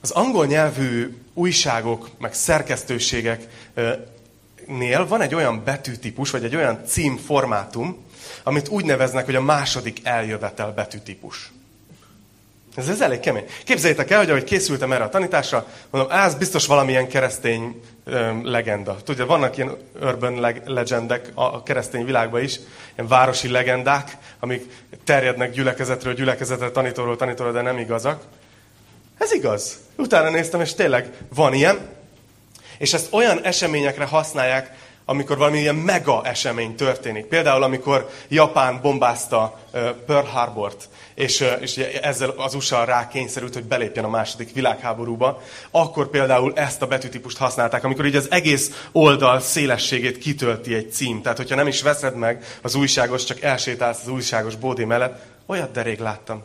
Az angol nyelvű újságok, meg szerkesztőségeknél van egy olyan betűtípus, vagy egy olyan címformátum, amit úgy neveznek, hogy a második eljövetel betűtípus. Ez, ez elég kemény. Képzeljétek el, hogy ahogy készültem erre a tanításra, mondom, ez biztos valamilyen keresztény ö, legenda. Tudja, vannak ilyen urban leg- legendek a keresztény világban is, ilyen városi legendák, amik terjednek gyülekezetről gyülekezetre, tanítóról tanítóról, de nem igazak. Ez igaz. Utána néztem, és tényleg van ilyen. És ezt olyan eseményekre használják, amikor valami ilyen mega esemény történik. Például, amikor Japán bombázta Pearl Harbort, és, és ezzel az USA rá kényszerült, hogy belépjen a második világháborúba, akkor például ezt a betűtípust használták, amikor így az egész oldal szélességét kitölti egy cím. Tehát, hogyha nem is veszed meg az újságos, csak elsétálsz az újságos bódé mellett, olyat de rég láttam.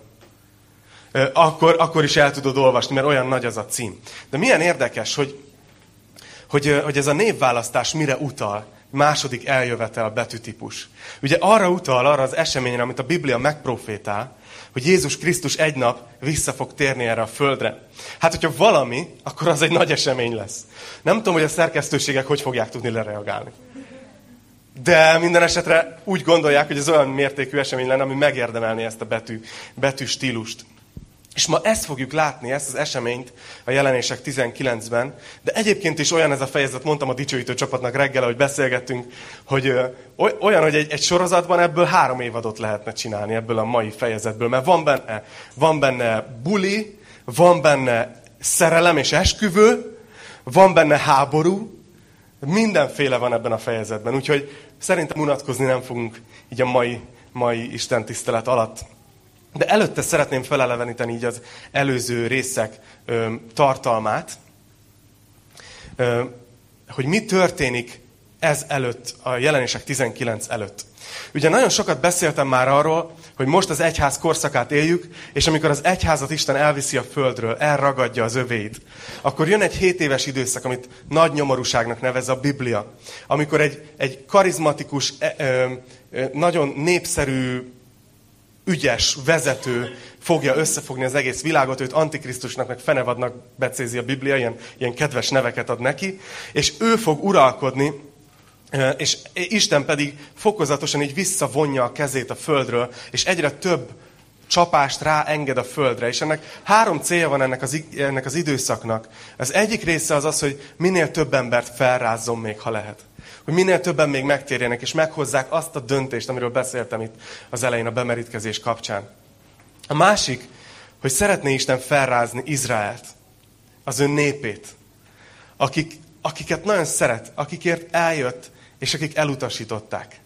Akkor, akkor is el tudod olvasni, mert olyan nagy az a cím. De milyen érdekes, hogy hogy, hogy ez a névválasztás mire utal. Második eljövetel betűtípus. Ugye arra utal, arra az eseményre, amit a Biblia megprofétál, hogy Jézus Krisztus egy nap vissza fog térni erre a földre. Hát, hogyha valami, akkor az egy nagy esemény lesz. Nem tudom, hogy a szerkesztőségek hogy fogják tudni lereagálni. De minden esetre úgy gondolják, hogy ez olyan mértékű esemény lenne, ami megérdemelni ezt a betű, betű stílust. És ma ezt fogjuk látni, ezt az eseményt a jelenések 19-ben, de egyébként is olyan ez a fejezet, mondtam a dicsőítő csapatnak reggel, hogy beszélgettünk, hogy olyan, hogy egy, egy sorozatban ebből három évadot lehetne csinálni ebből a mai fejezetből, mert van benne, van benne buli, van benne szerelem és esküvő, van benne háború, mindenféle van ebben a fejezetben, úgyhogy szerintem unatkozni nem fogunk így a mai, mai Isten tisztelet alatt. De előtte szeretném feleleveníteni így az előző részek ö, tartalmát, ö, hogy mi történik ez előtt, a jelenések 19 előtt. Ugye nagyon sokat beszéltem már arról, hogy most az egyház korszakát éljük, és amikor az egyházat Isten elviszi a földről, elragadja az övéit, akkor jön egy 7 éves időszak, amit nagy nyomorúságnak nevez a Biblia. Amikor egy, egy karizmatikus, nagyon népszerű ügyes vezető fogja összefogni az egész világot, őt Antikrisztusnak, meg Fenevadnak becézi a Biblia, ilyen, ilyen kedves neveket ad neki, és ő fog uralkodni, és Isten pedig fokozatosan így visszavonja a kezét a földről, és egyre több csapást ráenged a földre. És ennek három célja van ennek az, ennek az időszaknak. Az egyik része az az, hogy minél több embert felrázzon még, ha lehet hogy minél többen még megtérjenek, és meghozzák azt a döntést, amiről beszéltem itt az elején a bemerítkezés kapcsán. A másik, hogy szeretné Isten felrázni Izraelt, az ön népét, akik, akiket nagyon szeret, akikért eljött, és akik elutasították.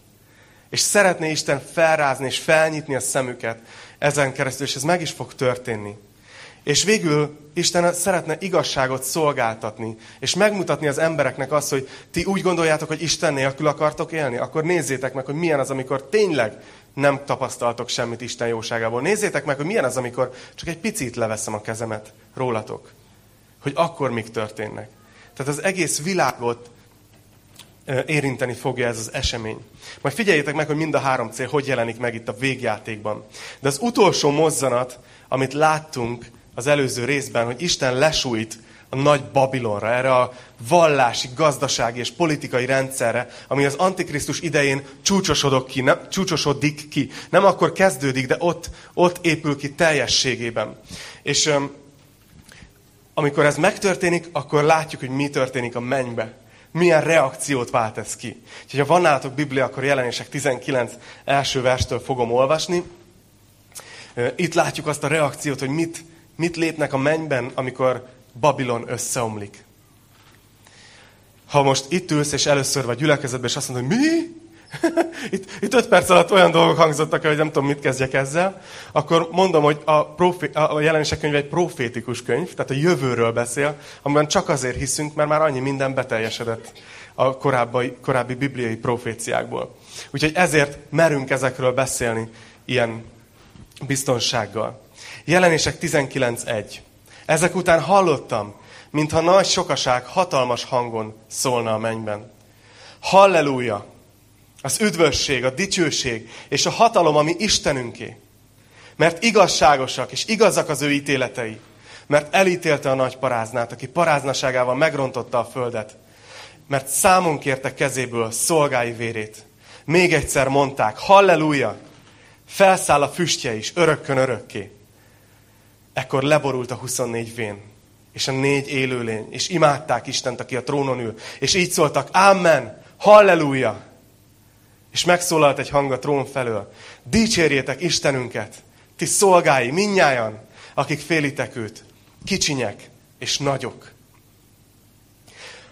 És szeretné Isten felrázni és felnyitni a szemüket ezen keresztül, és ez meg is fog történni. És végül Isten szeretne igazságot szolgáltatni, és megmutatni az embereknek azt, hogy ti úgy gondoljátok, hogy Isten nélkül akartok élni, akkor nézzétek meg, hogy milyen az, amikor tényleg nem tapasztaltok semmit Isten jóságából. Nézzétek meg, hogy milyen az, amikor csak egy picit leveszem a kezemet rólatok. Hogy akkor mik történnek. Tehát az egész világot érinteni fogja ez az esemény. Majd figyeljétek meg, hogy mind a három cél hogy jelenik meg itt a végjátékban. De az utolsó mozzanat, amit láttunk, az előző részben, hogy Isten lesújt a nagy Babilonra, erre a vallási, gazdasági és politikai rendszerre, ami az Antikrisztus idején csúcsosodok ki, nem, csúcsosodik ki. Nem akkor kezdődik, de ott, ott épül ki teljességében. És amikor ez megtörténik, akkor látjuk, hogy mi történik a mennybe. Milyen reakciót vált ez ki. Úgyhogy ha van nálatok Biblia, akkor jelenések 19 első verstől fogom olvasni. Itt látjuk azt a reakciót, hogy mit, mit lépnek a mennyben, amikor Babilon összeomlik. Ha most itt ülsz, és először vagy gyülekezetben, és azt mondod, hogy mi? itt, itt öt perc alatt olyan dolgok hangzottak el, hogy nem tudom, mit kezdjek ezzel, akkor mondom, hogy a, profi, a jelenések könyv egy profétikus könyv, tehát a jövőről beszél, amiben csak azért hiszünk, mert már annyi minden beteljesedett a korábbi, korábbi bibliai proféciákból. Úgyhogy ezért merünk ezekről beszélni ilyen biztonsággal. Jelenések 19.1. Ezek után hallottam, mintha nagy sokaság hatalmas hangon szólna a mennyben. Halleluja! Az üdvösség, a dicsőség és a hatalom, ami Istenünké. Mert igazságosak és igazak az ő ítéletei. mert elítélte a nagy paráznát, aki paráznaságával megrontotta a földet, mert számon kérte kezéből szolgái vérét. Még egyszer mondták, halleluja, felszáll a füstje is, örökkön örökké. Ekkor leborult a 24 vén, és a négy élőlény, és imádták Istent, aki a trónon ül, és így szóltak, Amen, halleluja. És megszólalt egy hang a trón felől, dicsérjétek Istenünket, ti szolgái, minnyájan, akik félitek őt, kicsinyek és nagyok.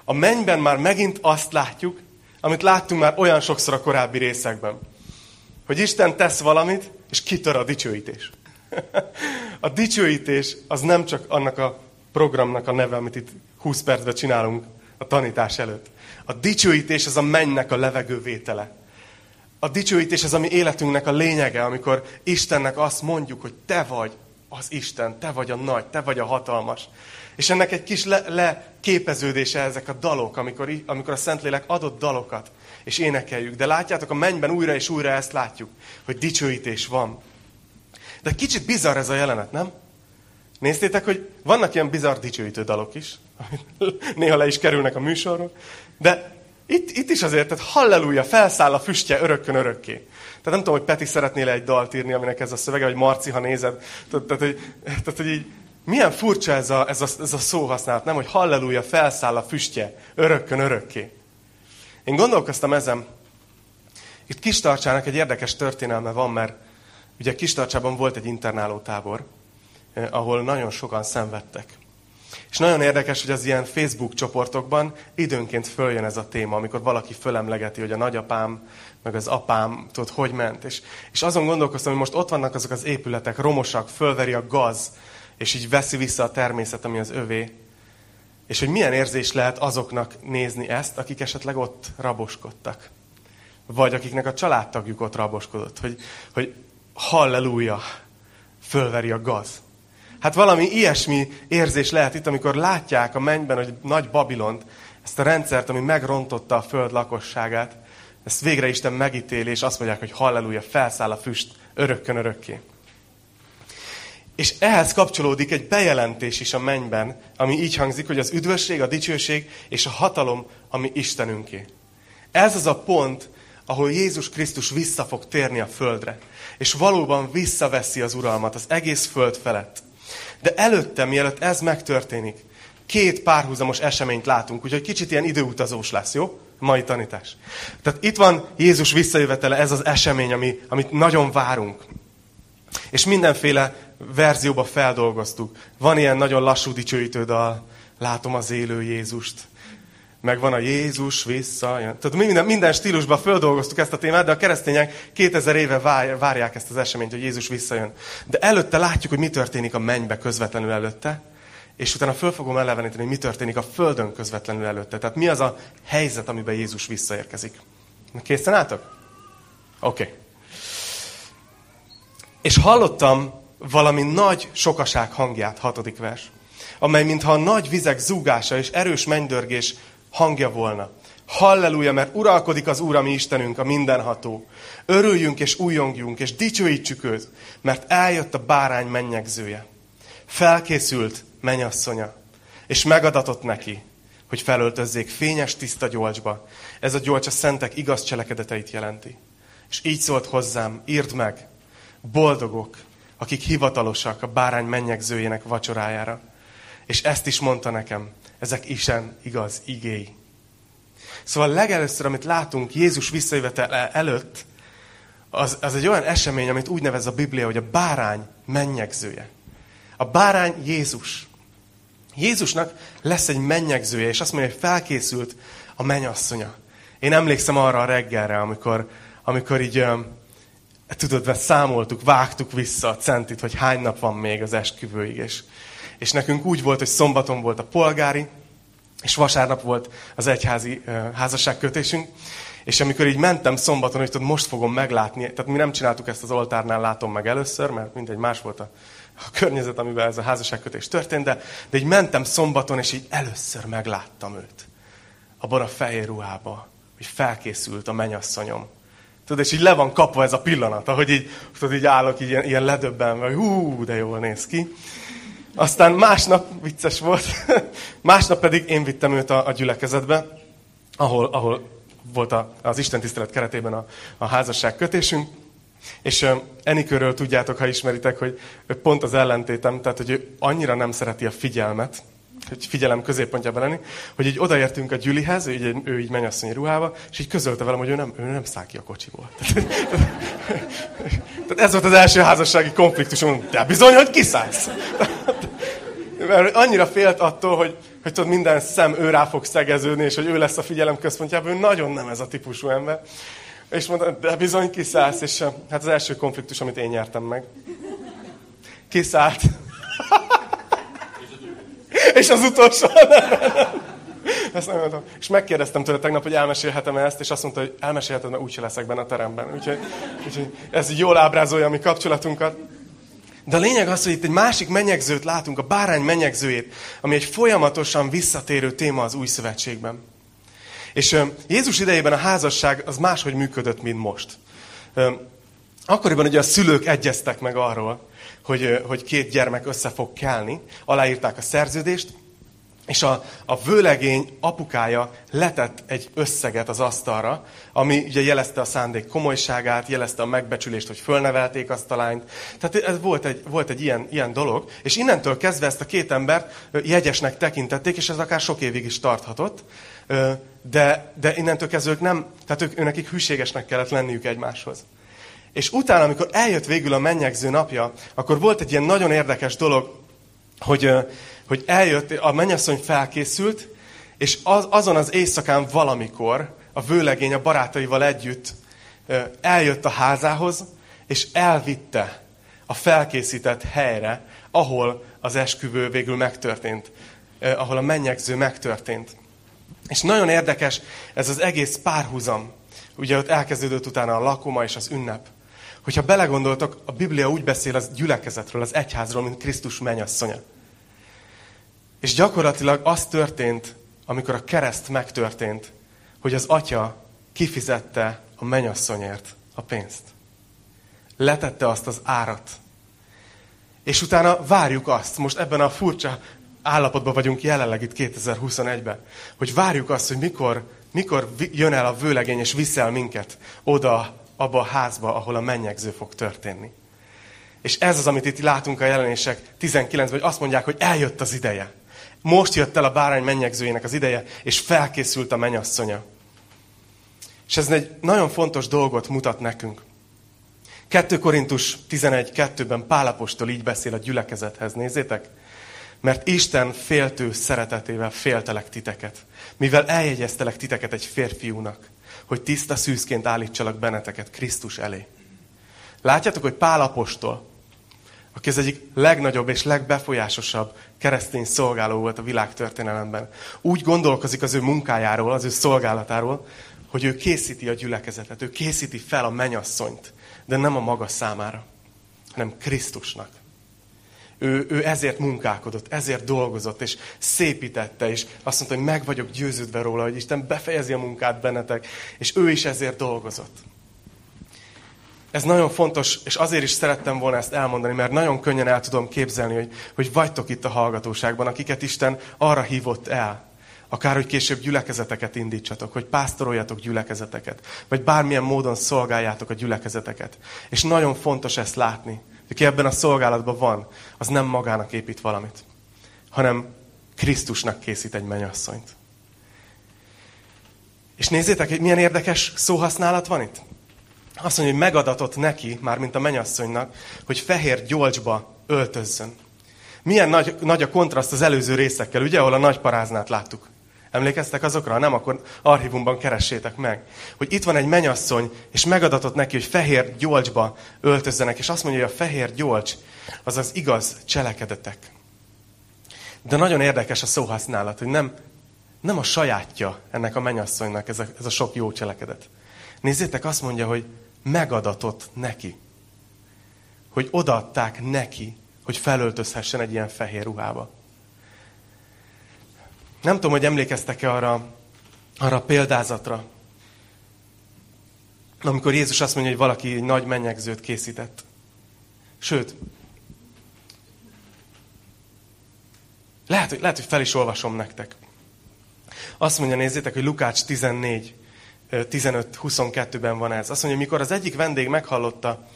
A mennyben már megint azt látjuk, amit láttunk már olyan sokszor a korábbi részekben. Hogy Isten tesz valamit, és kitör a dicsőítés. A dicsőítés az nem csak annak a programnak a neve, amit itt 20 percben csinálunk a tanítás előtt. A dicsőítés az a mennynek a levegővétele. A dicsőítés az a mi életünknek a lényege, amikor Istennek azt mondjuk, hogy te vagy az Isten, te vagy a nagy, te vagy a hatalmas. És ennek egy kis le- leképeződése ezek a dalok, amikor, amikor a Szentlélek adott dalokat, és énekeljük. De látjátok, a mennyben újra és újra ezt látjuk, hogy dicsőítés van. De kicsit bizarr ez a jelenet, nem? Néztétek, hogy vannak ilyen bizarr dicsőítő dalok is, néha le is kerülnek a műsorról, de itt, itt is azért, tehát halleluja, felszáll a füstje örökkön örökké. Tehát nem tudom, hogy Peti szeretnél egy dalt írni, aminek ez a szövege, vagy Marci, ha nézed. Tehát, hogy, tehát, hogy így, milyen furcsa ez a, ez, a, ez a szóhasználat, nem? Hogy halleluja, felszáll a füstje örökkön örökké. Én gondolkoztam ezen. Itt Kistarcsának egy érdekes történelme van, mert ugye Kistarcsában volt egy internáló tábor, eh, ahol nagyon sokan szenvedtek. És nagyon érdekes, hogy az ilyen Facebook csoportokban időnként följön ez a téma, amikor valaki fölemlegeti, hogy a nagyapám, meg az apám, tudod, hogy ment. És, és azon gondolkoztam, hogy most ott vannak azok az épületek, romosak, fölveri a gaz, és így veszi vissza a természet, ami az övé. És hogy milyen érzés lehet azoknak nézni ezt, akik esetleg ott raboskodtak. Vagy akiknek a családtagjuk ott raboskodott. Hogy, hogy halleluja, fölveri a gaz. Hát valami ilyesmi érzés lehet itt, amikor látják a mennyben, hogy nagy Babilont, ezt a rendszert, ami megrontotta a föld lakosságát, ezt végre Isten megítéli, és azt mondják, hogy halleluja, felszáll a füst örökkön örökké. És ehhez kapcsolódik egy bejelentés is a mennyben, ami így hangzik, hogy az üdvösség, a dicsőség és a hatalom, ami Istenünké. Ez az a pont, ahol Jézus Krisztus vissza fog térni a földre. És valóban visszaveszi az uralmat az egész föld felett. De előtte, mielőtt ez megtörténik, két párhuzamos eseményt látunk, úgyhogy kicsit ilyen időutazós lesz, jó? Mai tanítás. Tehát itt van Jézus visszajövetele, ez az esemény, ami, amit nagyon várunk. És mindenféle verzióba feldolgoztuk. Van ilyen nagyon lassú dicsőítő dal, látom az élő Jézust. Meg van a Jézus vissza. Tehát minden, minden stílusban földolgoztuk ezt a témát, de a keresztények 2000 éve várják ezt az eseményt, hogy Jézus visszajön. De előtte látjuk, hogy mi történik a mennybe közvetlenül előtte, és utána föl fogom eleveníteni, hogy mi történik a földön közvetlenül előtte. Tehát mi az a helyzet, amiben Jézus visszaérkezik. Készen álltok? Oké. Okay. És hallottam valami nagy sokaság hangját, hatodik vers, amely mintha a nagy vizek zúgása és erős mennydörgés hangja volna. Halleluja, mert uralkodik az Úr, ami Istenünk, a mindenható. Örüljünk és újongjunk, és dicsőítsük őt, mert eljött a bárány mennyegzője. Felkészült mennyasszonya, és megadatott neki, hogy felöltözzék fényes, tiszta gyolcsba. Ez a gyolcs a szentek igaz cselekedeteit jelenti. És így szólt hozzám, írd meg, boldogok, akik hivatalosak a bárány mennyegzőjének vacsorájára. És ezt is mondta nekem, ezek isen igaz igéi. Szóval legelőször, amit látunk Jézus visszajövetele előtt, az, az egy olyan esemény, amit úgy nevez a Biblia, hogy a bárány mennyegzője. A bárány Jézus. Jézusnak lesz egy mennyegzője, és azt mondja, hogy felkészült a mennyasszonya. Én emlékszem arra a reggelre, amikor, amikor így, tudod, számoltuk, vágtuk vissza a centit, hogy hány nap van még az esküvőig, és, és nekünk úgy volt, hogy szombaton volt a polgári, és vasárnap volt az egyházi házasságkötésünk, és amikor így mentem szombaton, hogy tudod, most fogom meglátni, tehát mi nem csináltuk ezt az oltárnál, látom meg először, mert mindegy más volt a, a környezet, amiben ez a házasságkötés történt, de, de így mentem szombaton, és így először megláttam őt. Abban a fehér ruhába, hogy felkészült a menyasszonyom. Tudod, és így le van kapva ez a pillanat, ahogy így, tudod, így állok így ilyen, ilyen ledöbbenve, hogy hú, de jól néz ki. Aztán másnap, vicces volt, másnap pedig én vittem őt a, a gyülekezetbe, ahol, ahol volt a, az Isten tisztelet keretében a, a házasság kötésünk. És Enikőről tudjátok, ha ismeritek, hogy pont az ellentétem, tehát hogy ő annyira nem szereti a figyelmet, hogy figyelem középpontjában lenni, hogy így odaértünk a Gyülihez, ő így, ő így mennyasszonyi ruhába, és így közölte velem, hogy ő nem, ő nem száll ki a kocsiból. Tehát ez volt az első házassági konfliktusom, de bizony, hogy kiszállsz. Mert annyira félt attól, hogy, hogy tudod, minden szem ő rá fog szegeződni, és hogy ő lesz a figyelem központjában, ő nagyon nem ez a típusú ember. És mondta, de bizony kiszállsz, és hát az első konfliktus, amit én nyertem meg. Kiszállt. és az utolsó. Ezt nem mondtam. És megkérdeztem tőle tegnap, hogy elmesélhetem ezt, és azt mondta, hogy elmesélheted, mert úgyse leszek benne a teremben. Úgyhogy, úgyhogy ez jól ábrázolja a mi kapcsolatunkat. De a lényeg az, hogy itt egy másik menyegzőt látunk, a bárány menyegzőjét, ami egy folyamatosan visszatérő téma az új szövetségben. És Jézus idejében a házasság az máshogy működött, mint most. Akkoriban ugye a szülők egyeztek meg arról, hogy, hogy két gyermek össze fog kelni, aláírták a szerződést, és a, a vőlegény apukája letett egy összeget az asztalra, ami ugye jelezte a szándék komolyságát, jelezte a megbecsülést, hogy fölnevelték azt a lányt. Tehát ez volt egy, volt egy ilyen, ilyen dolog, és innentől kezdve ezt a két embert jegyesnek tekintették, és ez akár sok évig is tarthatott, de, de innentől kezdve ők nem, tehát ők, őnekik hűségesnek kellett lenniük egymáshoz. És utána, amikor eljött végül a mennyegző napja, akkor volt egy ilyen nagyon érdekes dolog, hogy, hogy eljött, a mennyasszony felkészült, és az, azon az éjszakán valamikor a vőlegény a barátaival együtt eljött a házához, és elvitte a felkészített helyre, ahol az esküvő végül megtörtént, ahol a mennyegző megtörtént. És nagyon érdekes ez az egész párhuzam. Ugye ott elkezdődött utána a lakoma és az ünnep. Hogyha belegondoltok, a Biblia úgy beszél az gyülekezetről, az egyházról, mint Krisztus mennyasszonya. És gyakorlatilag az történt, amikor a kereszt megtörtént, hogy az atya kifizette a mennyasszonyért a pénzt. Letette azt az árat. És utána várjuk azt, most ebben a furcsa állapotban vagyunk jelenleg itt 2021-ben, hogy várjuk azt, hogy mikor, mikor jön el a vőlegény és viszel minket oda, abba a házba, ahol a mennyegző fog történni. És ez az, amit itt látunk a jelenések 19-ben, hogy azt mondják, hogy eljött az ideje. Most jött el a bárány mennyegzőjének az ideje, és felkészült a mennyasszonya. És ez egy nagyon fontos dolgot mutat nekünk. 2 Korintus 11.2-ben Pálapostól így beszél a gyülekezethez. Nézzétek! Mert Isten féltő szeretetével féltelek titeket, mivel eljegyeztelek titeket egy férfiúnak, hogy tiszta szűzként állítsalak benneteket Krisztus elé. Látjátok, hogy Pál apostol, aki az egyik legnagyobb és legbefolyásosabb keresztény szolgáló volt a világ történelemben, úgy gondolkozik az ő munkájáról, az ő szolgálatáról, hogy ő készíti a gyülekezetet, ő készíti fel a menyasszonyt, de nem a maga számára, hanem Krisztusnak. Ő, ő ezért munkálkodott, ezért dolgozott, és szépítette, és azt mondta, hogy meg vagyok győződve róla, hogy Isten befejezi a munkát bennetek, és ő is ezért dolgozott. Ez nagyon fontos, és azért is szerettem volna ezt elmondani, mert nagyon könnyen el tudom képzelni, hogy, hogy vagytok itt a hallgatóságban, akiket Isten arra hívott el, akár hogy később gyülekezeteket indítsatok, hogy pásztoroljatok gyülekezeteket, vagy bármilyen módon szolgáljátok a gyülekezeteket. És nagyon fontos ezt látni, aki ebben a szolgálatban van, az nem magának épít valamit, hanem Krisztusnak készít egy mennyasszonyt. És nézzétek, hogy milyen érdekes szóhasználat van itt. Azt mondja, hogy megadatott neki, már mint a mennyasszonynak, hogy fehér gyolcsba öltözzön. Milyen nagy, nagy a kontraszt az előző részekkel, ugye, ahol a nagy paráznát láttuk. Emlékeztek azokra? Ha nem, akkor archívumban keressétek meg. Hogy itt van egy menyasszony, és megadatott neki, hogy fehér gyolcsba öltözzenek, és azt mondja, hogy a fehér gyolcs az az igaz cselekedetek. De nagyon érdekes a szóhasználat, hogy nem, nem a sajátja ennek a menyasszonynak ez a, ez a sok jó cselekedet. Nézzétek, azt mondja, hogy megadatott neki. Hogy odaadták neki, hogy felöltözhessen egy ilyen fehér ruhába. Nem tudom, hogy emlékeztek-e arra, arra a példázatra, amikor Jézus azt mondja, hogy valaki egy nagy mennyegzőt készített. Sőt, Lehet, hogy, lehet, hogy fel is olvasom nektek. Azt mondja, nézzétek, hogy Lukács 14, 15-22-ben van ez. Azt mondja, mikor az egyik vendég meghallotta,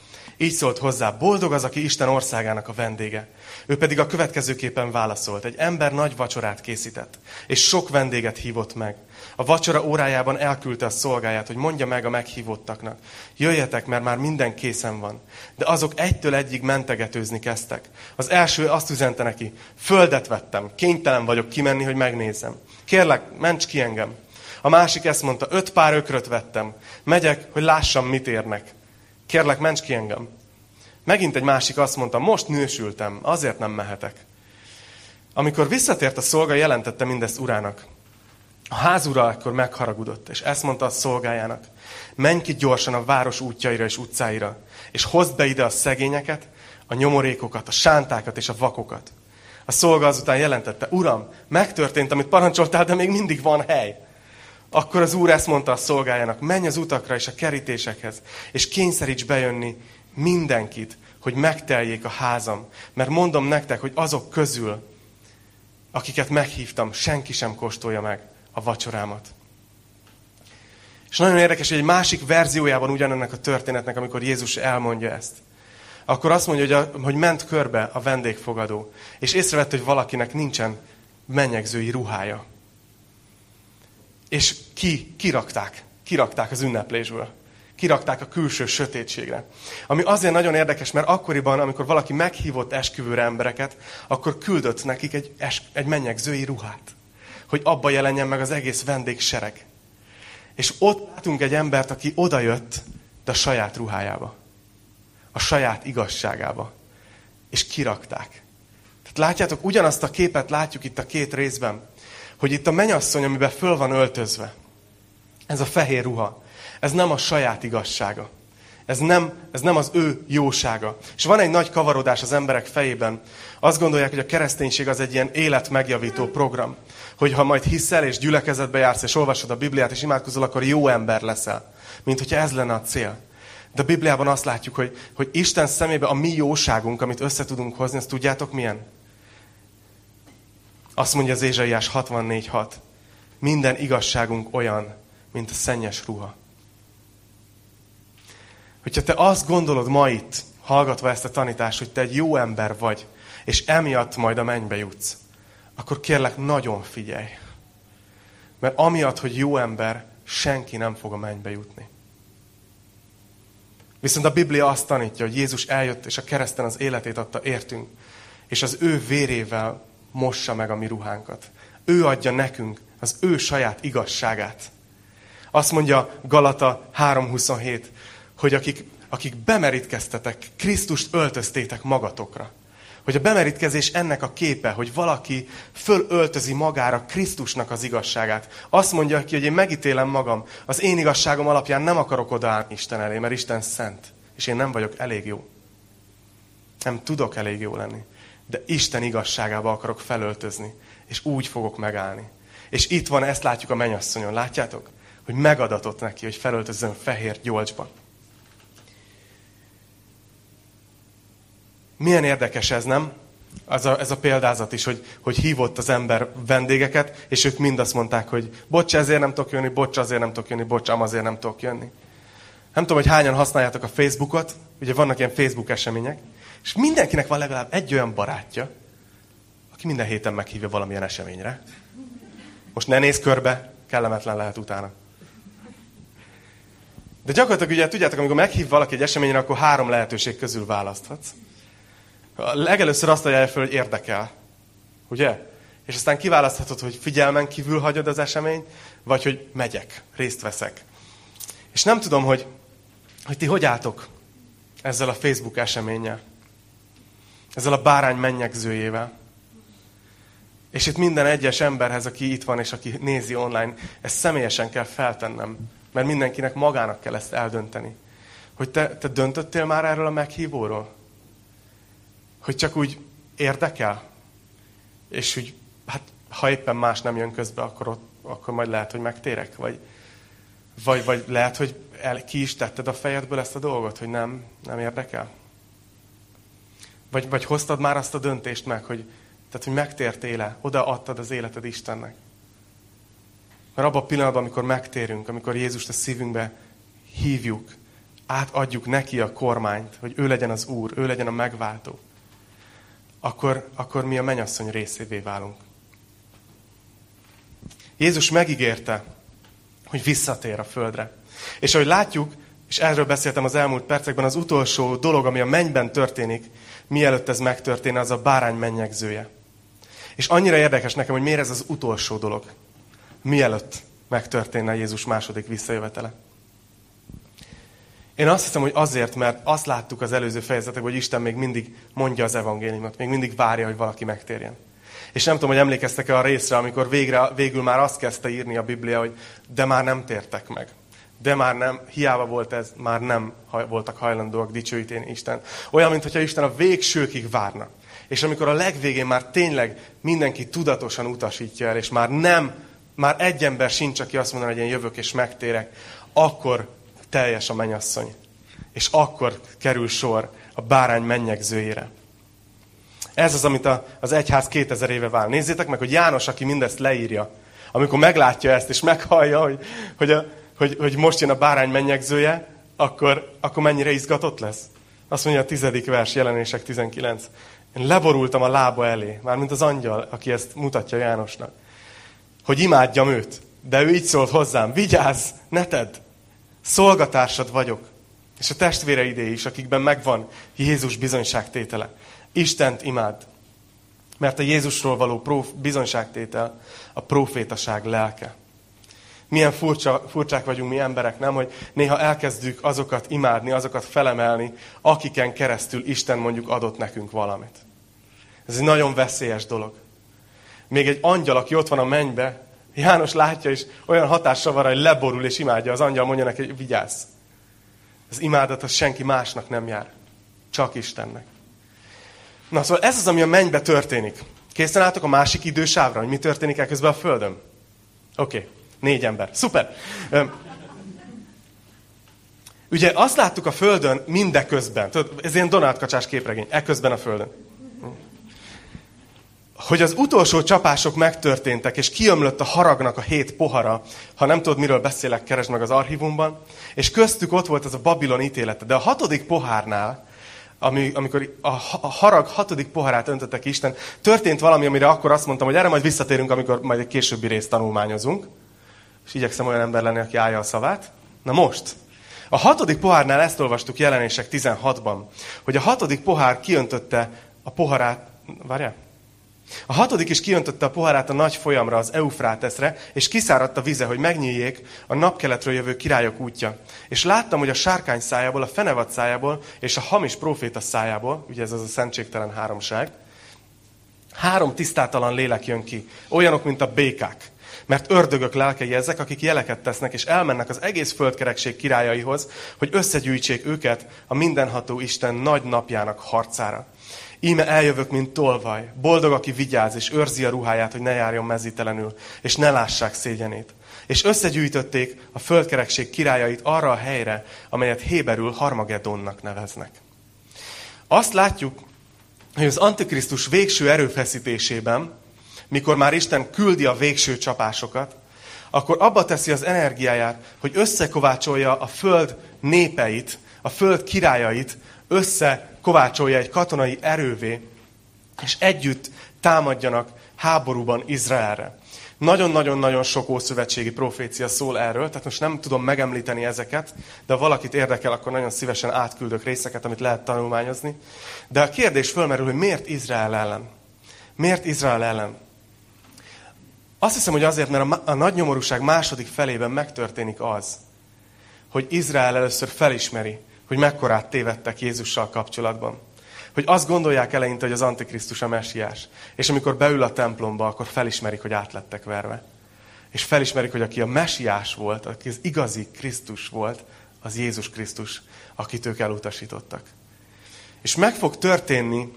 így szólt hozzá, boldog az, aki Isten országának a vendége. Ő pedig a következőképpen válaszolt. Egy ember nagy vacsorát készített, és sok vendéget hívott meg. A vacsora órájában elküldte a szolgáját, hogy mondja meg a meghívottaknak. Jöjjetek, mert már minden készen van. De azok egytől egyig mentegetőzni kezdtek. Az első azt üzente neki, földet vettem, kénytelen vagyok kimenni, hogy megnézzem. Kérlek, ments ki engem. A másik ezt mondta, öt pár ökröt vettem. Megyek, hogy lássam, mit érnek. Kérlek, ments ki engem. Megint egy másik azt mondta, most nősültem, azért nem mehetek. Amikor visszatért a szolga, jelentette mindezt urának. A házura akkor megharagudott, és ezt mondta a szolgájának. Menj ki gyorsan a város útjaira és utcáira, és hozd be ide a szegényeket, a nyomorékokat, a sántákat és a vakokat. A szolga azután jelentette, Uram, megtörtént, amit parancsoltál, de még mindig van hely. Akkor az úr ezt mondta a szolgájának, menj az utakra és a kerítésekhez, és kényszeríts bejönni mindenkit, hogy megteljék a házam. Mert mondom nektek, hogy azok közül, akiket meghívtam, senki sem kóstolja meg a vacsorámat. És nagyon érdekes, hogy egy másik verziójában ugyanennek a történetnek, amikor Jézus elmondja ezt, akkor azt mondja, hogy, a, hogy ment körbe a vendégfogadó, és észrevett, hogy valakinek nincsen mennyegzői ruhája. És ki, kirakták, kirakták az ünneplésből. Kirakták a külső sötétségre. Ami azért nagyon érdekes, mert akkoriban, amikor valaki meghívott esküvőre embereket, akkor küldött nekik egy, egy mennyegzői ruhát hogy abba jelenjen meg az egész vendégsereg. És ott látunk egy embert, aki odajött, de a saját ruhájába. A saját igazságába. És kirakták. Tehát látjátok, ugyanazt a képet látjuk itt a két részben, hogy itt a menyasszony, amiben föl van öltözve, ez a fehér ruha, ez nem a saját igazsága. Ez nem, ez nem az ő jósága. És van egy nagy kavarodás az emberek fejében. Azt gondolják, hogy a kereszténység az egy ilyen életmegjavító program. Hogy ha majd hiszel, és gyülekezetbe jársz, és olvasod a Bibliát, és imádkozol, akkor jó ember leszel. Mint hogyha ez lenne a cél. De a Bibliában azt látjuk, hogy, hogy Isten szemébe a mi jóságunk, amit össze tudunk hozni, azt tudjátok milyen? Azt mondja az Ézsaiás 64.6. Minden igazságunk olyan, mint a szennyes ruha. Hogyha te azt gondolod ma itt, hallgatva ezt a tanítást, hogy te egy jó ember vagy, és emiatt majd a mennybe jutsz, akkor kérlek, nagyon figyelj. Mert amiatt, hogy jó ember, senki nem fog a mennybe jutni. Viszont a Biblia azt tanítja, hogy Jézus eljött, és a kereszten az életét adta értünk, és az ő vérével mossa meg a mi ruhánkat. Ő adja nekünk az ő saját igazságát. Azt mondja Galata 3.27, hogy akik, akik bemerítkeztetek, Krisztust öltöztétek magatokra. Hogy a bemerítkezés ennek a képe, hogy valaki fölöltözi magára Krisztusnak az igazságát. Azt mondja ki, hogy én megítélem magam, az én igazságom alapján nem akarok odaállni Isten elé, mert Isten szent, és én nem vagyok elég jó. Nem tudok elég jó lenni. De Isten igazságába akarok felöltözni, és úgy fogok megállni. És itt van, ezt látjuk a mennyasszonyon, látjátok? Hogy megadatott neki, hogy felöltözzön fehér gyolcsba. Milyen érdekes ez, nem? Ez a, ez a példázat is, hogy, hogy hívott az ember vendégeket, és ők mind azt mondták, hogy bocs, ezért nem tudok jönni, bocs, azért nem tudok jönni, bocs, azért nem tudok jönni. Nem tudom, hogy hányan használjátok a Facebookot, ugye vannak ilyen Facebook események, és mindenkinek van legalább egy olyan barátja, aki minden héten meghívja valamilyen eseményre. Most ne néz körbe, kellemetlen lehet utána. De gyakorlatilag ugye tudjátok, amikor meghív valaki egy eseményre, akkor három lehetőség közül választhatsz. Legelőször azt ajánlja fel, hogy érdekel. Ugye? És aztán kiválaszthatod, hogy figyelmen kívül hagyod az eseményt, vagy hogy megyek, részt veszek. És nem tudom, hogy, hogy ti hogy álltok ezzel a Facebook eseménnyel. Ezzel a bárány mennyegzőjével. És itt minden egyes emberhez, aki itt van, és aki nézi online, ezt személyesen kell feltennem. Mert mindenkinek magának kell ezt eldönteni. Hogy te, te döntöttél már erről a meghívóról? hogy csak úgy érdekel, és hogy hát ha éppen más nem jön közbe, akkor, ott, akkor majd lehet, hogy megtérek, vagy, vagy, vagy lehet, hogy el, ki is tetted a fejedből ezt a dolgot, hogy nem, nem érdekel. Vagy, vagy hoztad már azt a döntést meg, hogy Tehát, hogy megtértél-e, odaadtad az életed Istennek. Mert abban a pillanatban, amikor megtérünk, amikor Jézust a szívünkbe hívjuk, átadjuk neki a kormányt, hogy ő legyen az Úr, ő legyen a megváltó, akkor, akkor mi a menyasszony részévé válunk. Jézus megígérte, hogy visszatér a földre. És ahogy látjuk, és erről beszéltem az elmúlt percekben, az utolsó dolog, ami a mennyben történik, mielőtt ez megtörténne, az a bárány mennyegzője. És annyira érdekes nekem, hogy miért ez az utolsó dolog, mielőtt megtörténne Jézus második visszajövetele. Én azt hiszem, hogy azért, mert azt láttuk az előző fejezetekben, hogy Isten még mindig mondja az evangéliumot, még mindig várja, hogy valaki megtérjen. És nem tudom, hogy emlékeztek-e a részre, amikor végre, végül már azt kezdte írni a Biblia, hogy de már nem tértek meg. De már nem, hiába volt ez, már nem voltak hajlandóak dicsőíteni Isten. Olyan, mintha Isten a végsőkig várna. És amikor a legvégén már tényleg mindenki tudatosan utasítja el, és már nem, már egy ember sincs, aki azt mondaná, hogy én jövök és megtérek, akkor teljes a menyasszony. És akkor kerül sor a bárány mennyegzőjére. Ez az, amit a, az egyház 2000 éve vár. Nézzétek meg, hogy János, aki mindezt leírja, amikor meglátja ezt, és meghallja, hogy, hogy, a, hogy, hogy most jön a bárány mennyegzője, akkor, akkor mennyire izgatott lesz. Azt mondja a tizedik vers, jelenések 19. Én leborultam a lába elé, mármint az angyal, aki ezt mutatja Jánosnak, hogy imádjam őt. De ő így szólt hozzám, vigyázz, ne tedd, szolgatársad vagyok, és a testvéreidé is, akikben megvan Jézus bizonyságtétele. Istent imád. Mert a Jézusról való prof, bizonyságtétel a profétaság lelke. Milyen furcsa, furcsák vagyunk mi emberek, nem? Hogy néha elkezdjük azokat imádni, azokat felemelni, akiken keresztül Isten mondjuk adott nekünk valamit. Ez egy nagyon veszélyes dolog. Még egy angyal, aki ott van a mennybe, János látja, és olyan hatással van, hogy leborul és imádja. Az angyal mondja neki, hogy vigyázz. Az imádat az senki másnak nem jár. Csak Istennek. Na szóval ez az, ami a mennybe történik. Készen álltok a másik idősávra, hogy mi történik elközben a Földön? Oké, okay. Négy ember. Szuper. Ugye azt láttuk a Földön mindeközben. Tudod, ez ilyen Donald Kacsás képregény. Ekközben a Földön. Hogy az utolsó csapások megtörténtek, és kiömlött a haragnak a hét pohara, ha nem tudod, miről beszélek, keresd meg az archívumban, és köztük ott volt ez a Babilon ítélete. De a hatodik pohárnál, ami, amikor a, a harag hatodik poharát öntöttek Isten, történt valami, amire akkor azt mondtam, hogy erre majd visszatérünk, amikor majd egy későbbi részt tanulmányozunk. És igyekszem olyan ember lenni, aki állja a szavát. Na most, a hatodik pohárnál ezt olvastuk jelenések 16-ban, hogy a hatodik pohár kiöntötte a poharát, várjál? A hatodik is kiöntötte a poharát a nagy folyamra, az Eufráteszre, és kiszáradt a vize, hogy megnyíljék a napkeletről jövő királyok útja. És láttam, hogy a sárkány szájából, a fenevad szájából és a hamis proféta szájából, ugye ez az a szentségtelen háromság, három tisztátalan lélek jön ki, olyanok, mint a békák. Mert ördögök lelkei ezek, akik jeleket tesznek, és elmennek az egész földkerekség királyaihoz, hogy összegyűjtsék őket a mindenható Isten nagy napjának harcára. Íme eljövök, mint tolvaj. Boldog, aki vigyáz, és őrzi a ruháját, hogy ne járjon mezítelenül, és ne lássák szégyenét. És összegyűjtötték a földkerekség királyait arra a helyre, amelyet Héberül Harmagedonnak neveznek. Azt látjuk, hogy az Antikrisztus végső erőfeszítésében, mikor már Isten küldi a végső csapásokat, akkor abba teszi az energiáját, hogy összekovácsolja a föld népeit, a föld királyait, összekovácsolja egy katonai erővé, és együtt támadjanak háborúban Izraelre. Nagyon-nagyon-nagyon sok ószövetségi profécia szól erről, tehát most nem tudom megemlíteni ezeket, de ha valakit érdekel, akkor nagyon szívesen átküldök részeket, amit lehet tanulmányozni. De a kérdés fölmerül, hogy miért Izrael ellen? Miért Izrael ellen? Azt hiszem, hogy azért, mert a, a nagy nyomorúság második felében megtörténik az, hogy Izrael először felismeri, hogy mekkorát tévedtek Jézussal kapcsolatban. Hogy azt gondolják eleinte, hogy az Antikrisztus a mesiás. És amikor beül a templomba, akkor felismerik, hogy átlettek verve. És felismerik, hogy aki a mesiás volt, aki az igazi Krisztus volt, az Jézus Krisztus, akit ők elutasítottak. És meg fog történni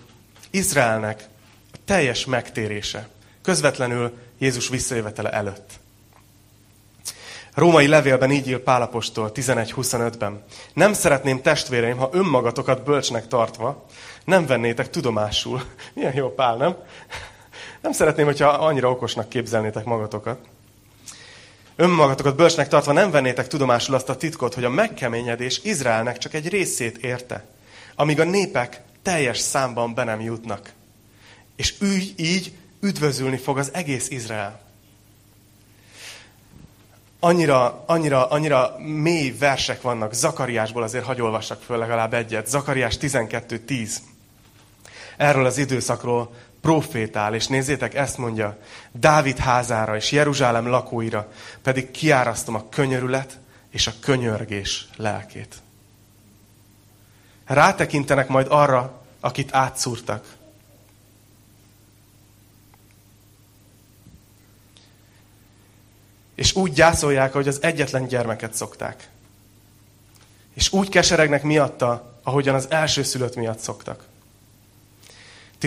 Izraelnek a teljes megtérése. Közvetlenül Jézus visszajövetele előtt. Római levélben így ír Pálapostól 11.25-ben. Nem szeretném testvéreim, ha önmagatokat bölcsnek tartva nem vennétek tudomásul. Milyen jó Pál, nem? Nem szeretném, hogyha annyira okosnak képzelnétek magatokat. Önmagatokat bölcsnek tartva nem vennétek tudomásul azt a titkot, hogy a megkeményedés Izraelnek csak egy részét érte, amíg a népek teljes számban be nem jutnak. És ő így üdvözülni fog az egész Izrael. Annyira, annyira, annyira mély versek vannak. Zakariásból azért hagy olvassak föl legalább egyet. Zakariás 12.10. Erről az időszakról profétál, és nézzétek, ezt mondja, Dávid házára és Jeruzsálem lakóira pedig kiárasztom a könyörület és a könyörgés lelkét. Rátekintenek majd arra, akit átszúrtak. És úgy gyászolják, hogy az egyetlen gyermeket szokták. És úgy keseregnek miatta, ahogyan az elsőszülött miatt szoktak.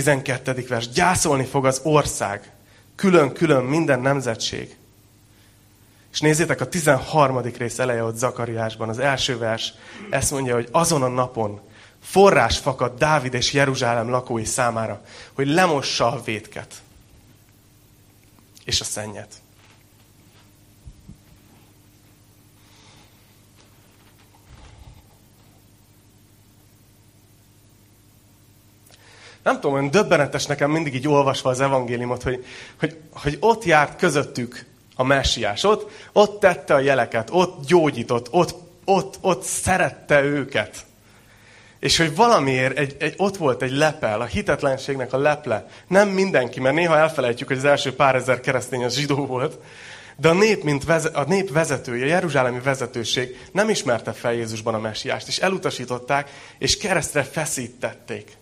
12. vers. Gyászolni fog az ország, külön-külön minden nemzetség. És nézzétek, a 13. rész eleje ott Zakariásban, az első vers, ezt mondja, hogy azon a napon forrás fakad Dávid és Jeruzsálem lakói számára, hogy lemossa a vétket és a szennyet. Nem tudom, olyan döbbenetes nekem mindig így olvasva az evangéliumot, hogy, hogy, hogy ott járt közöttük a messiás. Ott, ott tette a jeleket, ott gyógyított, ott, ott, ott szerette őket. És hogy valamiért egy, egy, ott volt egy lepel, a hitetlenségnek a leple. Nem mindenki, mert néha elfelejtjük, hogy az első pár ezer keresztény az zsidó volt. De a nép, mint veze, a nép vezetője, a jeruzsálemi vezetőség nem ismerte fel Jézusban a messiást, és elutasították, és keresztre feszítették.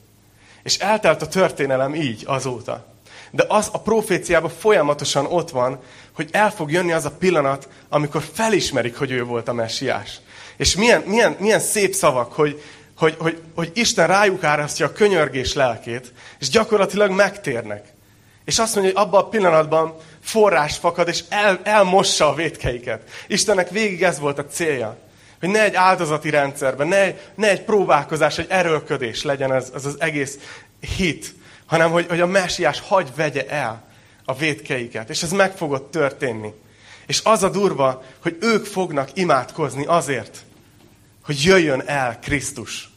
És eltelt a történelem így azóta. De az a proféciában folyamatosan ott van, hogy el fog jönni az a pillanat, amikor felismerik, hogy ő volt a messiás. És milyen, milyen, milyen szép szavak, hogy, hogy, hogy, hogy Isten rájuk árasztja a könyörgés lelkét, és gyakorlatilag megtérnek. És azt mondja, hogy abban a pillanatban forrás fakad, és el, elmossa a vétkeiket. Istennek végig ez volt a célja. Hogy ne egy áldozati rendszerben, ne egy, ne egy próbálkozás, egy erőlködés legyen ez, ez az egész hit, hanem hogy, hogy a messiás hagy vegye el a vétkeiket. És ez meg fogott történni. És az a durva, hogy ők fognak imádkozni azért, hogy jöjjön el Krisztus.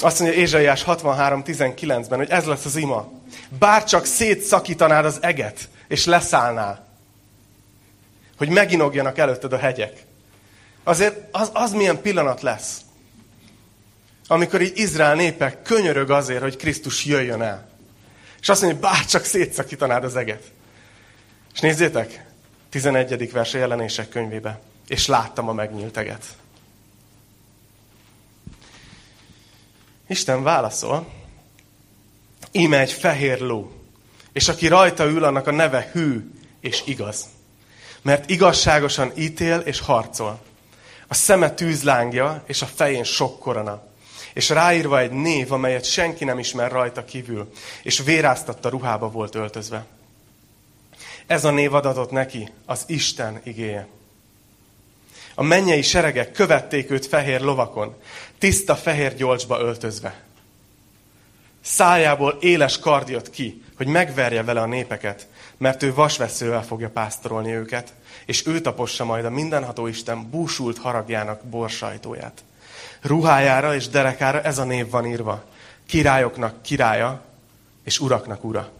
Azt mondja Ézsaiás 63.19-ben, hogy ez lesz az ima. Bár csak szétszakítanád az eget, és leszállnál, hogy meginogjanak előtted a hegyek. Azért az, az milyen pillanat lesz, amikor így Izrael népe könyörög azért, hogy Krisztus jöjjön el. És azt mondja, hogy bár csak szétszakítanád az eget. És nézzétek, 11. verse jelenések könyvébe. És láttam a megnyílt eget. Isten válaszol, íme egy fehér ló, és aki rajta ül, annak a neve hű és igaz. Mert igazságosan ítél és harcol. A szeme tűzlángja, és a fején sok korona. És ráírva egy név, amelyet senki nem ismer rajta kívül, és véráztatta ruhába volt öltözve. Ez a név adatott neki, az Isten igéje. A mennyei seregek követték őt fehér lovakon, tiszta fehér gyolcsba öltözve. Szájából éles kard jött ki, hogy megverje vele a népeket, mert ő vasveszővel fogja pásztorolni őket, és ő tapossa majd a mindenható Isten búsult haragjának borsajtóját. Ruhájára és derekára ez a név van írva. Királyoknak királya, és uraknak ura.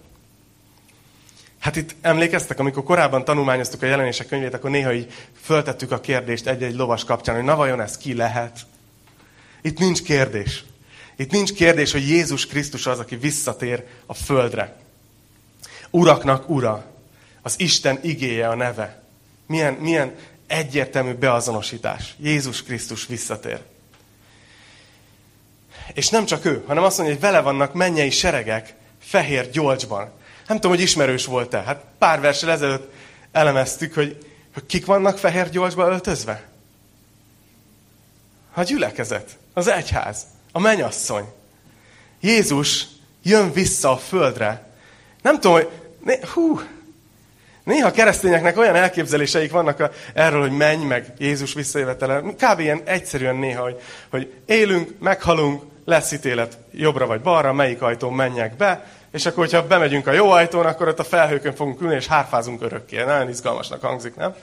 Hát itt emlékeztek, amikor korábban tanulmányoztuk a jelenések könyvét, akkor néha így föltettük a kérdést egy-egy lovas kapcsán, hogy na vajon ez ki lehet? Itt nincs kérdés. Itt nincs kérdés, hogy Jézus Krisztus az, aki visszatér a földre. Uraknak ura. Az Isten igéje a neve. Milyen, milyen egyértelmű beazonosítás. Jézus Krisztus visszatér. És nem csak ő, hanem azt mondja, hogy vele vannak mennyei seregek fehér gyolcsban. Nem tudom, hogy ismerős volt-e. Hát pár versel ezelőtt elemeztük, hogy, hogy kik vannak fehér gyolcsba öltözve. A gyülekezet, az egyház, a menyasszony. Jézus jön vissza a földre. Nem tudom, hogy... Hú, néha keresztényeknek olyan elképzeléseik vannak a, erről, hogy menj meg Jézus visszajövetele. Kb. ilyen egyszerűen néha, hogy, hogy élünk, meghalunk, lesz ítélet jobbra vagy balra, melyik ajtón menjek be, és akkor, hogyha bemegyünk a jó ajtón, akkor ott a felhőkön fogunk ülni, és hárfázunk örökké. Nagyon izgalmasnak hangzik, nem?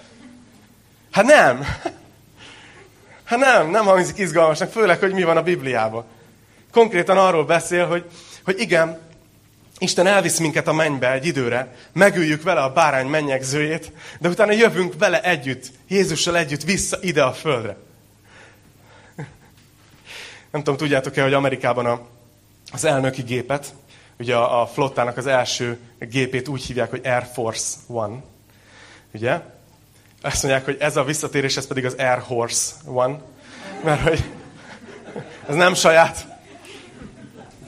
Hát nem! Hát nem, nem hangzik izgalmasnak, főleg, hogy mi van a Bibliában. Konkrétan arról beszél, hogy, hogy igen, Isten elvisz minket a mennybe egy időre, megüljük vele a bárány mennyegzőjét, de utána jövünk vele együtt, Jézussal együtt vissza ide a földre. Nem tudom, tudjátok-e, hogy Amerikában a, az elnöki gépet, ugye a, a flottának az első gépét úgy hívják, hogy Air Force One. Ugye? Azt mondják, hogy ez a visszatérés, ez pedig az Air Horse One. Mert hogy ez nem saját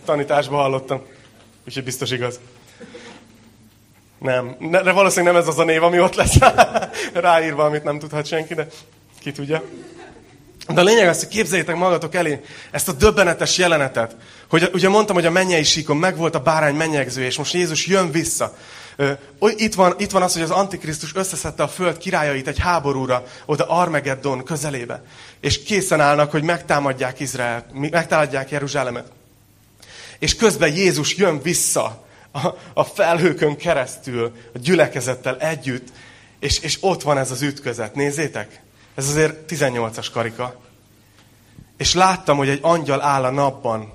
tanításban hallottam. Úgyhogy biztos igaz. Nem. De valószínűleg nem ez az a név, ami ott lesz ráírva, amit nem tudhat senki, de ki tudja. De a lényeg az, hogy képzeljétek magatok elé ezt a döbbenetes jelenetet, hogy ugye mondtam, hogy a mennyei síkon megvolt a bárány mennyegző, és most Jézus jön vissza. Itt van, itt van az, hogy az Antikrisztus összeszedte a föld királyait egy háborúra, oda Armageddon közelébe. És készen állnak, hogy megtámadják Izrael, megtámadják Jeruzsálemet. És közben Jézus jön vissza a, a felhőkön keresztül, a gyülekezettel együtt, és, és ott van ez az ütközet. Nézzétek! Ez azért 18-as karika. És láttam, hogy egy angyal áll a napban,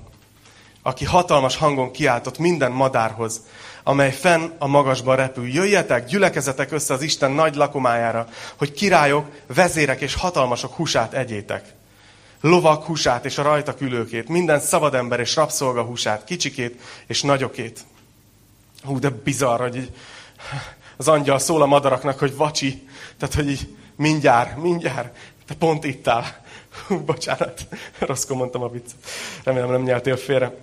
aki hatalmas hangon kiáltott minden madárhoz, amely fenn a magasban repül. Jöjjetek, gyülekezetek össze az Isten nagy lakomájára, hogy királyok, vezérek és hatalmasok húsát egyétek. Lovak húsát és a rajta külőkét, minden szabadember és rabszolga húsát, kicsikét és nagyokét. Hú, de bizarr, hogy így az angyal szól a madaraknak, hogy vacsi, tehát hogy így mindjárt, mindjárt, te pont itt áll. Hú, bocsánat, rosszkor mondtam a viccet. Remélem nem nyeltél félre.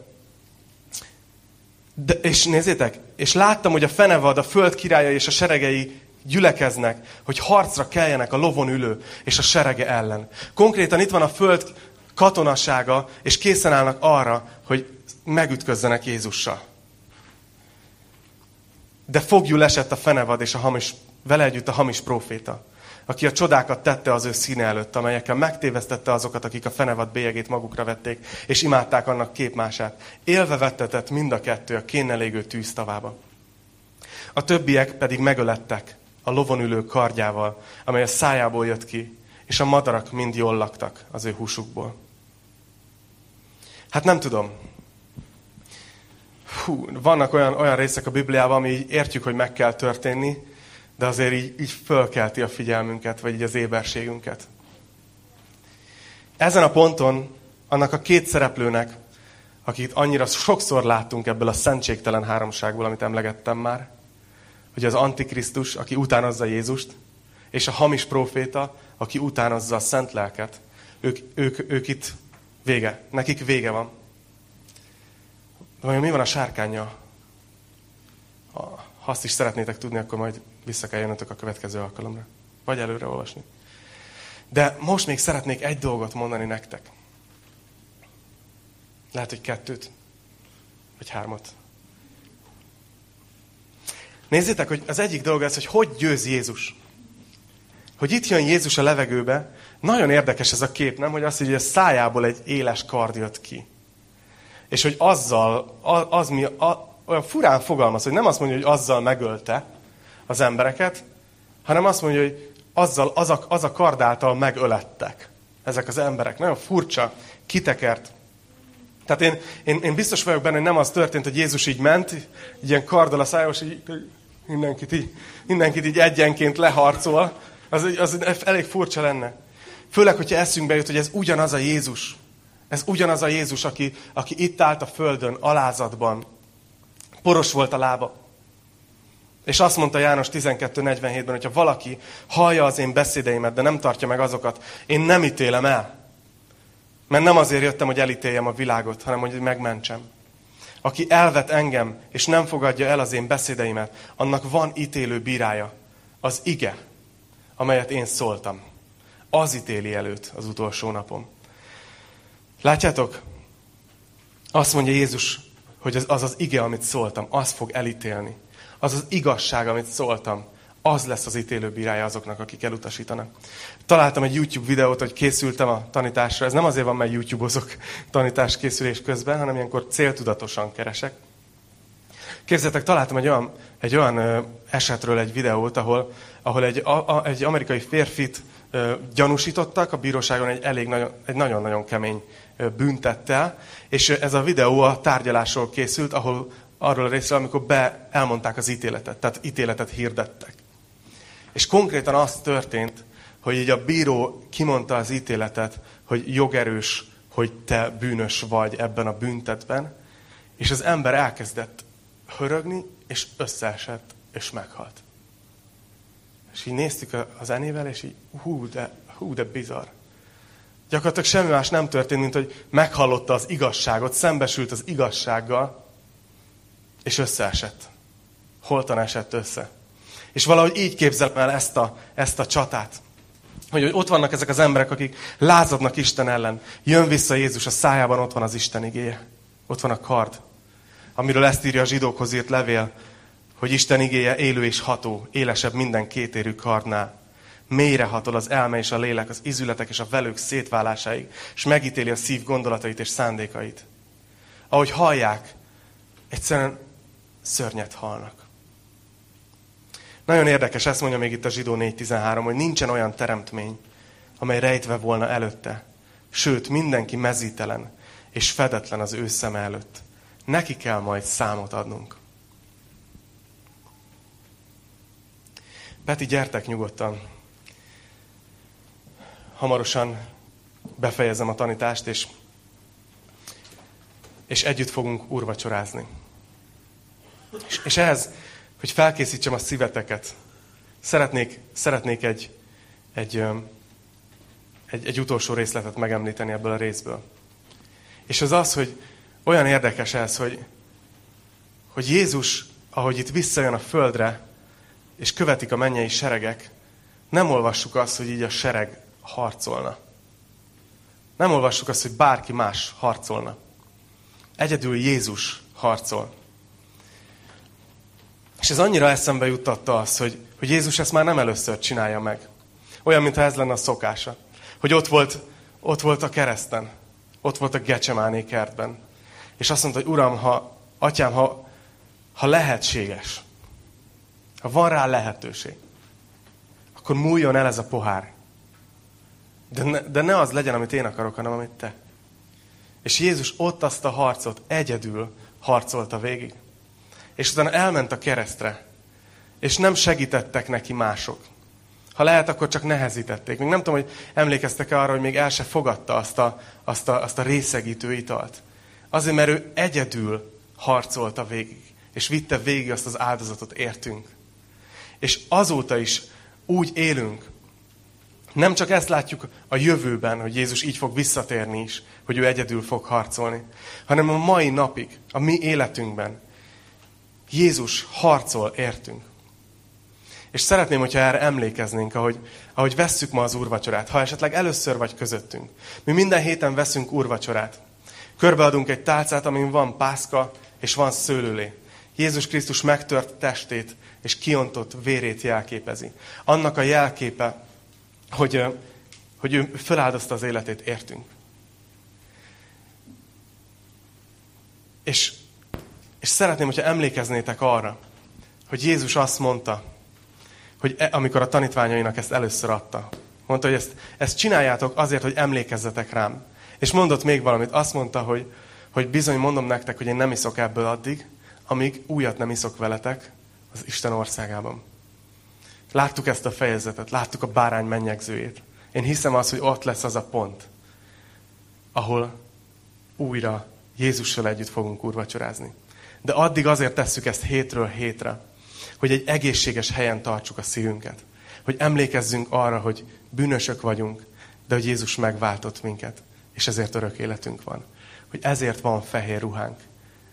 De, és nézzétek, és láttam, hogy a fenevad, a föld királya és a seregei gyülekeznek, hogy harcra keljenek a lovon ülő és a serege ellen. Konkrétan itt van a föld katonassága, és készen állnak arra, hogy megütközzenek Jézussal. De fogjul esett a fenevad és a hamis, vele együtt a hamis próféta aki a csodákat tette az ő színe előtt, amelyekkel megtévesztette azokat, akik a fenevad bélyegét magukra vették, és imádták annak képmását. Élve vettetett mind a kettő a kénnelégő tűztavába. A többiek pedig megölettek a lovon ülő kardjával, amely a szájából jött ki, és a madarak mind jól laktak az ő húsukból. Hát nem tudom. Hú, vannak olyan, olyan részek a Bibliában, ami értjük, hogy meg kell történni, de azért így, így fölkelti a figyelmünket, vagy így az éberségünket. Ezen a ponton annak a két szereplőnek, akit annyira sokszor láttunk ebből a szentségtelen háromságból, amit emlegettem már, hogy az Antikrisztus, aki utánozza Jézust, és a hamis proféta, aki utánozza a szent lelket, ők, ők, ők itt vége. Nekik vége van. Vajon mi van a sárkánya? Ha azt is szeretnétek tudni, akkor majd vissza kell jönnötök a következő alkalomra. Vagy előre olvasni. De most még szeretnék egy dolgot mondani nektek. Lehet, hogy kettőt, vagy hármat. Nézzétek, hogy az egyik dolog ez, hogy hogy győz Jézus. Hogy itt jön Jézus a levegőbe, nagyon érdekes ez a kép, nem? Hogy azt, hogy a szájából egy éles kard jött ki. És hogy azzal, az, az mi, a, olyan furán fogalmaz, hogy nem azt mondja, hogy azzal megölte, az embereket, hanem azt mondja, hogy azzal, az, a, az a kard által megölettek ezek az emberek. Nagyon furcsa, kitekert. Tehát én, én, én biztos vagyok benne, hogy nem az történt, hogy Jézus így ment, így ilyen karddal a szájos, így, mindenkit így, mindenkit így egyenként leharcol. Az, az elég furcsa lenne. Főleg, hogyha eszünkbe jut, hogy ez ugyanaz a Jézus. Ez ugyanaz a Jézus, aki, aki itt állt a földön, alázatban. Poros volt a lába. És azt mondta János 12.47-ben, hogyha valaki hallja az én beszédeimet, de nem tartja meg azokat, én nem ítélem el. Mert nem azért jöttem, hogy elítéljem a világot, hanem hogy megmentsem. Aki elvet engem, és nem fogadja el az én beszédeimet, annak van ítélő bírája. Az ige, amelyet én szóltam. Az ítéli előtt az utolsó napom. Látjátok? Azt mondja Jézus, hogy az az, az ige, amit szóltam, az fog elítélni az az igazság, amit szóltam, az lesz az ítélőbírája azoknak, akik elutasítanak. Találtam egy YouTube videót, hogy készültem a tanításra. Ez nem azért van, mert YouTube-ozok tanítás készülés közben, hanem ilyenkor céltudatosan keresek. Képzeljétek, találtam egy olyan, egy olyan esetről egy videót, ahol, ahol egy, a, a, egy amerikai férfit ö, gyanúsítottak a bíróságon egy elég nagyon, egy nagyon-nagyon kemény büntettel, és ez a videó a tárgyalásról készült, ahol arról a részről, amikor be elmondták az ítéletet, tehát ítéletet hirdettek. És konkrétan az történt, hogy így a bíró kimondta az ítéletet, hogy jogerős, hogy te bűnös vagy ebben a büntetben, és az ember elkezdett hörögni, és összeesett, és meghalt. És így néztük az enével, és így hú, de, hú, de bizarr. Gyakorlatilag semmi más nem történt, mint hogy meghallotta az igazságot, szembesült az igazsággal, és összeesett. Holtan esett össze. És valahogy így képzelem el ezt a, ezt a csatát. Hogy, hogy ott vannak ezek az emberek, akik lázadnak Isten ellen. Jön vissza Jézus, a szájában ott van az Isten igéje. Ott van a kard. Amiről ezt írja a zsidókhoz írt levél, hogy Isten igéje élő és ható, élesebb minden kétérű kardnál. Mélyre hatol az elme és a lélek, az izületek és a velők szétválásáig, és megítéli a szív gondolatait és szándékait. Ahogy hallják, egyszerűen szörnyet halnak. Nagyon érdekes, ezt mondja még itt a zsidó 4.13, hogy nincsen olyan teremtmény, amely rejtve volna előtte. Sőt, mindenki mezítelen és fedetlen az ő szeme előtt. Neki kell majd számot adnunk. Peti, gyertek nyugodtan. Hamarosan befejezem a tanítást, és, és együtt fogunk úrvacsorázni. És, és ehhez hogy felkészítsem a szíveteket. Szeretnék, szeretnék egy, egy, egy, egy utolsó részletet megemlíteni ebből a részből. És az az, hogy olyan érdekes ez, hogy, hogy Jézus, ahogy itt visszajön a földre, és követik a mennyei seregek, nem olvassuk azt, hogy így a sereg harcolna. Nem olvassuk azt, hogy bárki más harcolna. Egyedül Jézus harcol. És ez annyira eszembe juttatta azt, hogy, hogy Jézus ezt már nem először csinálja meg. Olyan, mintha ez lenne a szokása. Hogy ott volt, ott volt a kereszten. Ott volt a Gecsemáné kertben. És azt mondta, hogy Uram, ha, Atyám, ha, ha lehetséges, ha van rá lehetőség, akkor múljon el ez a pohár. De ne, de ne az legyen, amit én akarok, hanem amit te. És Jézus ott azt a harcot egyedül harcolta végig és utána elment a keresztre, és nem segítettek neki mások. Ha lehet, akkor csak nehezítették. Még nem tudom, hogy emlékeztek-e arra, hogy még el se fogadta azt a, azt a, azt a részegítő italt. Azért, mert ő egyedül harcolta végig, és vitte végig azt az áldozatot értünk. És azóta is úgy élünk, nem csak ezt látjuk a jövőben, hogy Jézus így fog visszatérni is, hogy ő egyedül fog harcolni, hanem a mai napig, a mi életünkben, Jézus harcol értünk. És szeretném, hogyha erre emlékeznénk, ahogy, ahogy vesszük ma az úrvacsorát. Ha esetleg először vagy közöttünk. Mi minden héten veszünk úrvacsorát. Körbeadunk egy tálcát, amin van pászka és van szőlőlé. Jézus Krisztus megtört testét és kiontott vérét jelképezi. Annak a jelképe, hogy, hogy ő feláldozta az életét értünk. És és szeretném, hogyha emlékeznétek arra, hogy Jézus azt mondta, hogy e, amikor a tanítványainak ezt először adta. Mondta, hogy ezt, ezt csináljátok azért, hogy emlékezzetek rám. És mondott még valamit. Azt mondta, hogy, hogy bizony mondom nektek, hogy én nem iszok ebből addig, amíg újat nem iszok veletek az Isten országában. Láttuk ezt a fejezetet, láttuk a bárány mennyegzőjét. Én hiszem az, hogy ott lesz az a pont, ahol újra Jézussal együtt fogunk úrvacsorázni. De addig azért tesszük ezt hétről hétre, hogy egy egészséges helyen tartsuk a szívünket. Hogy emlékezzünk arra, hogy bűnösök vagyunk, de hogy Jézus megváltott minket, és ezért örök életünk van. Hogy ezért van fehér ruhánk,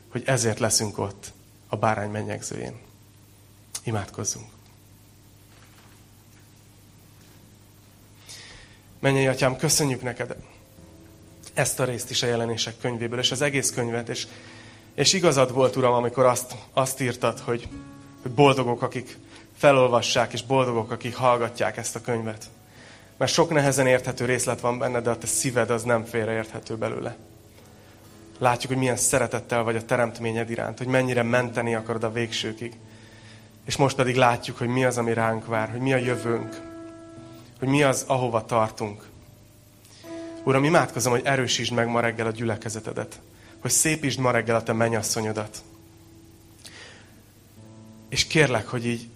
hogy ezért leszünk ott a bárány mennyegzőjén. Imádkozzunk. Menjél, Atyám, köszönjük neked ezt a részt is a jelenések könyvéből, és az egész könyvet, és és igazad volt, Uram, amikor azt, azt írtad, hogy, hogy boldogok, akik felolvassák, és boldogok, akik hallgatják ezt a könyvet. Mert sok nehezen érthető részlet van benne, de a te szíved az nem félreérthető belőle. Látjuk, hogy milyen szeretettel vagy a teremtményed iránt, hogy mennyire menteni akarod a végsőkig. És most pedig látjuk, hogy mi az, ami ránk vár, hogy mi a jövőnk, hogy mi az, ahova tartunk. Uram, imádkozom, hogy erősítsd meg ma reggel a gyülekezetedet, hogy szépítsd ma reggel a te mennyasszonyodat. És kérlek, hogy így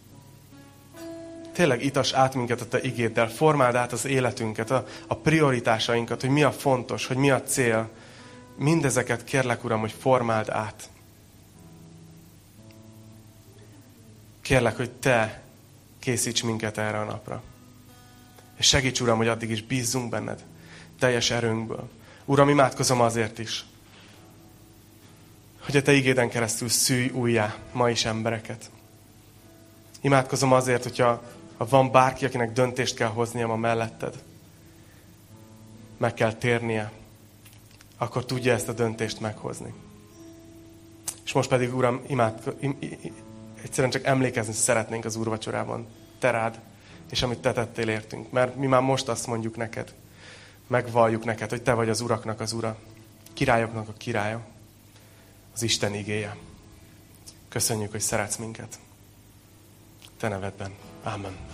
tényleg itas át minket a te igéddel, formáld át az életünket, a, a prioritásainkat, hogy mi a fontos, hogy mi a cél. Mindezeket kérlek, Uram, hogy formáld át. Kérlek, hogy Te készíts minket erre a napra. És segíts, Uram, hogy addig is bízzunk benned, teljes erőnkből. Uram, imádkozom azért is, hogy a Te igéden keresztül szűj újjá ma is embereket. Imádkozom azért, hogyha ha van bárki, akinek döntést kell hoznia ma melletted, meg kell térnie, akkor tudja ezt a döntést meghozni. És most pedig, Uram, imád, im, im, egyszerűen csak emlékezni szeretnénk az úrvacsorában. Te rád, és amit te tettél értünk. Mert mi már most azt mondjuk neked, megvalljuk neked, hogy te vagy az uraknak az ura, királyoknak a királya, az Isten igéje. Köszönjük, hogy szeretsz minket. Te nevedben. Amen.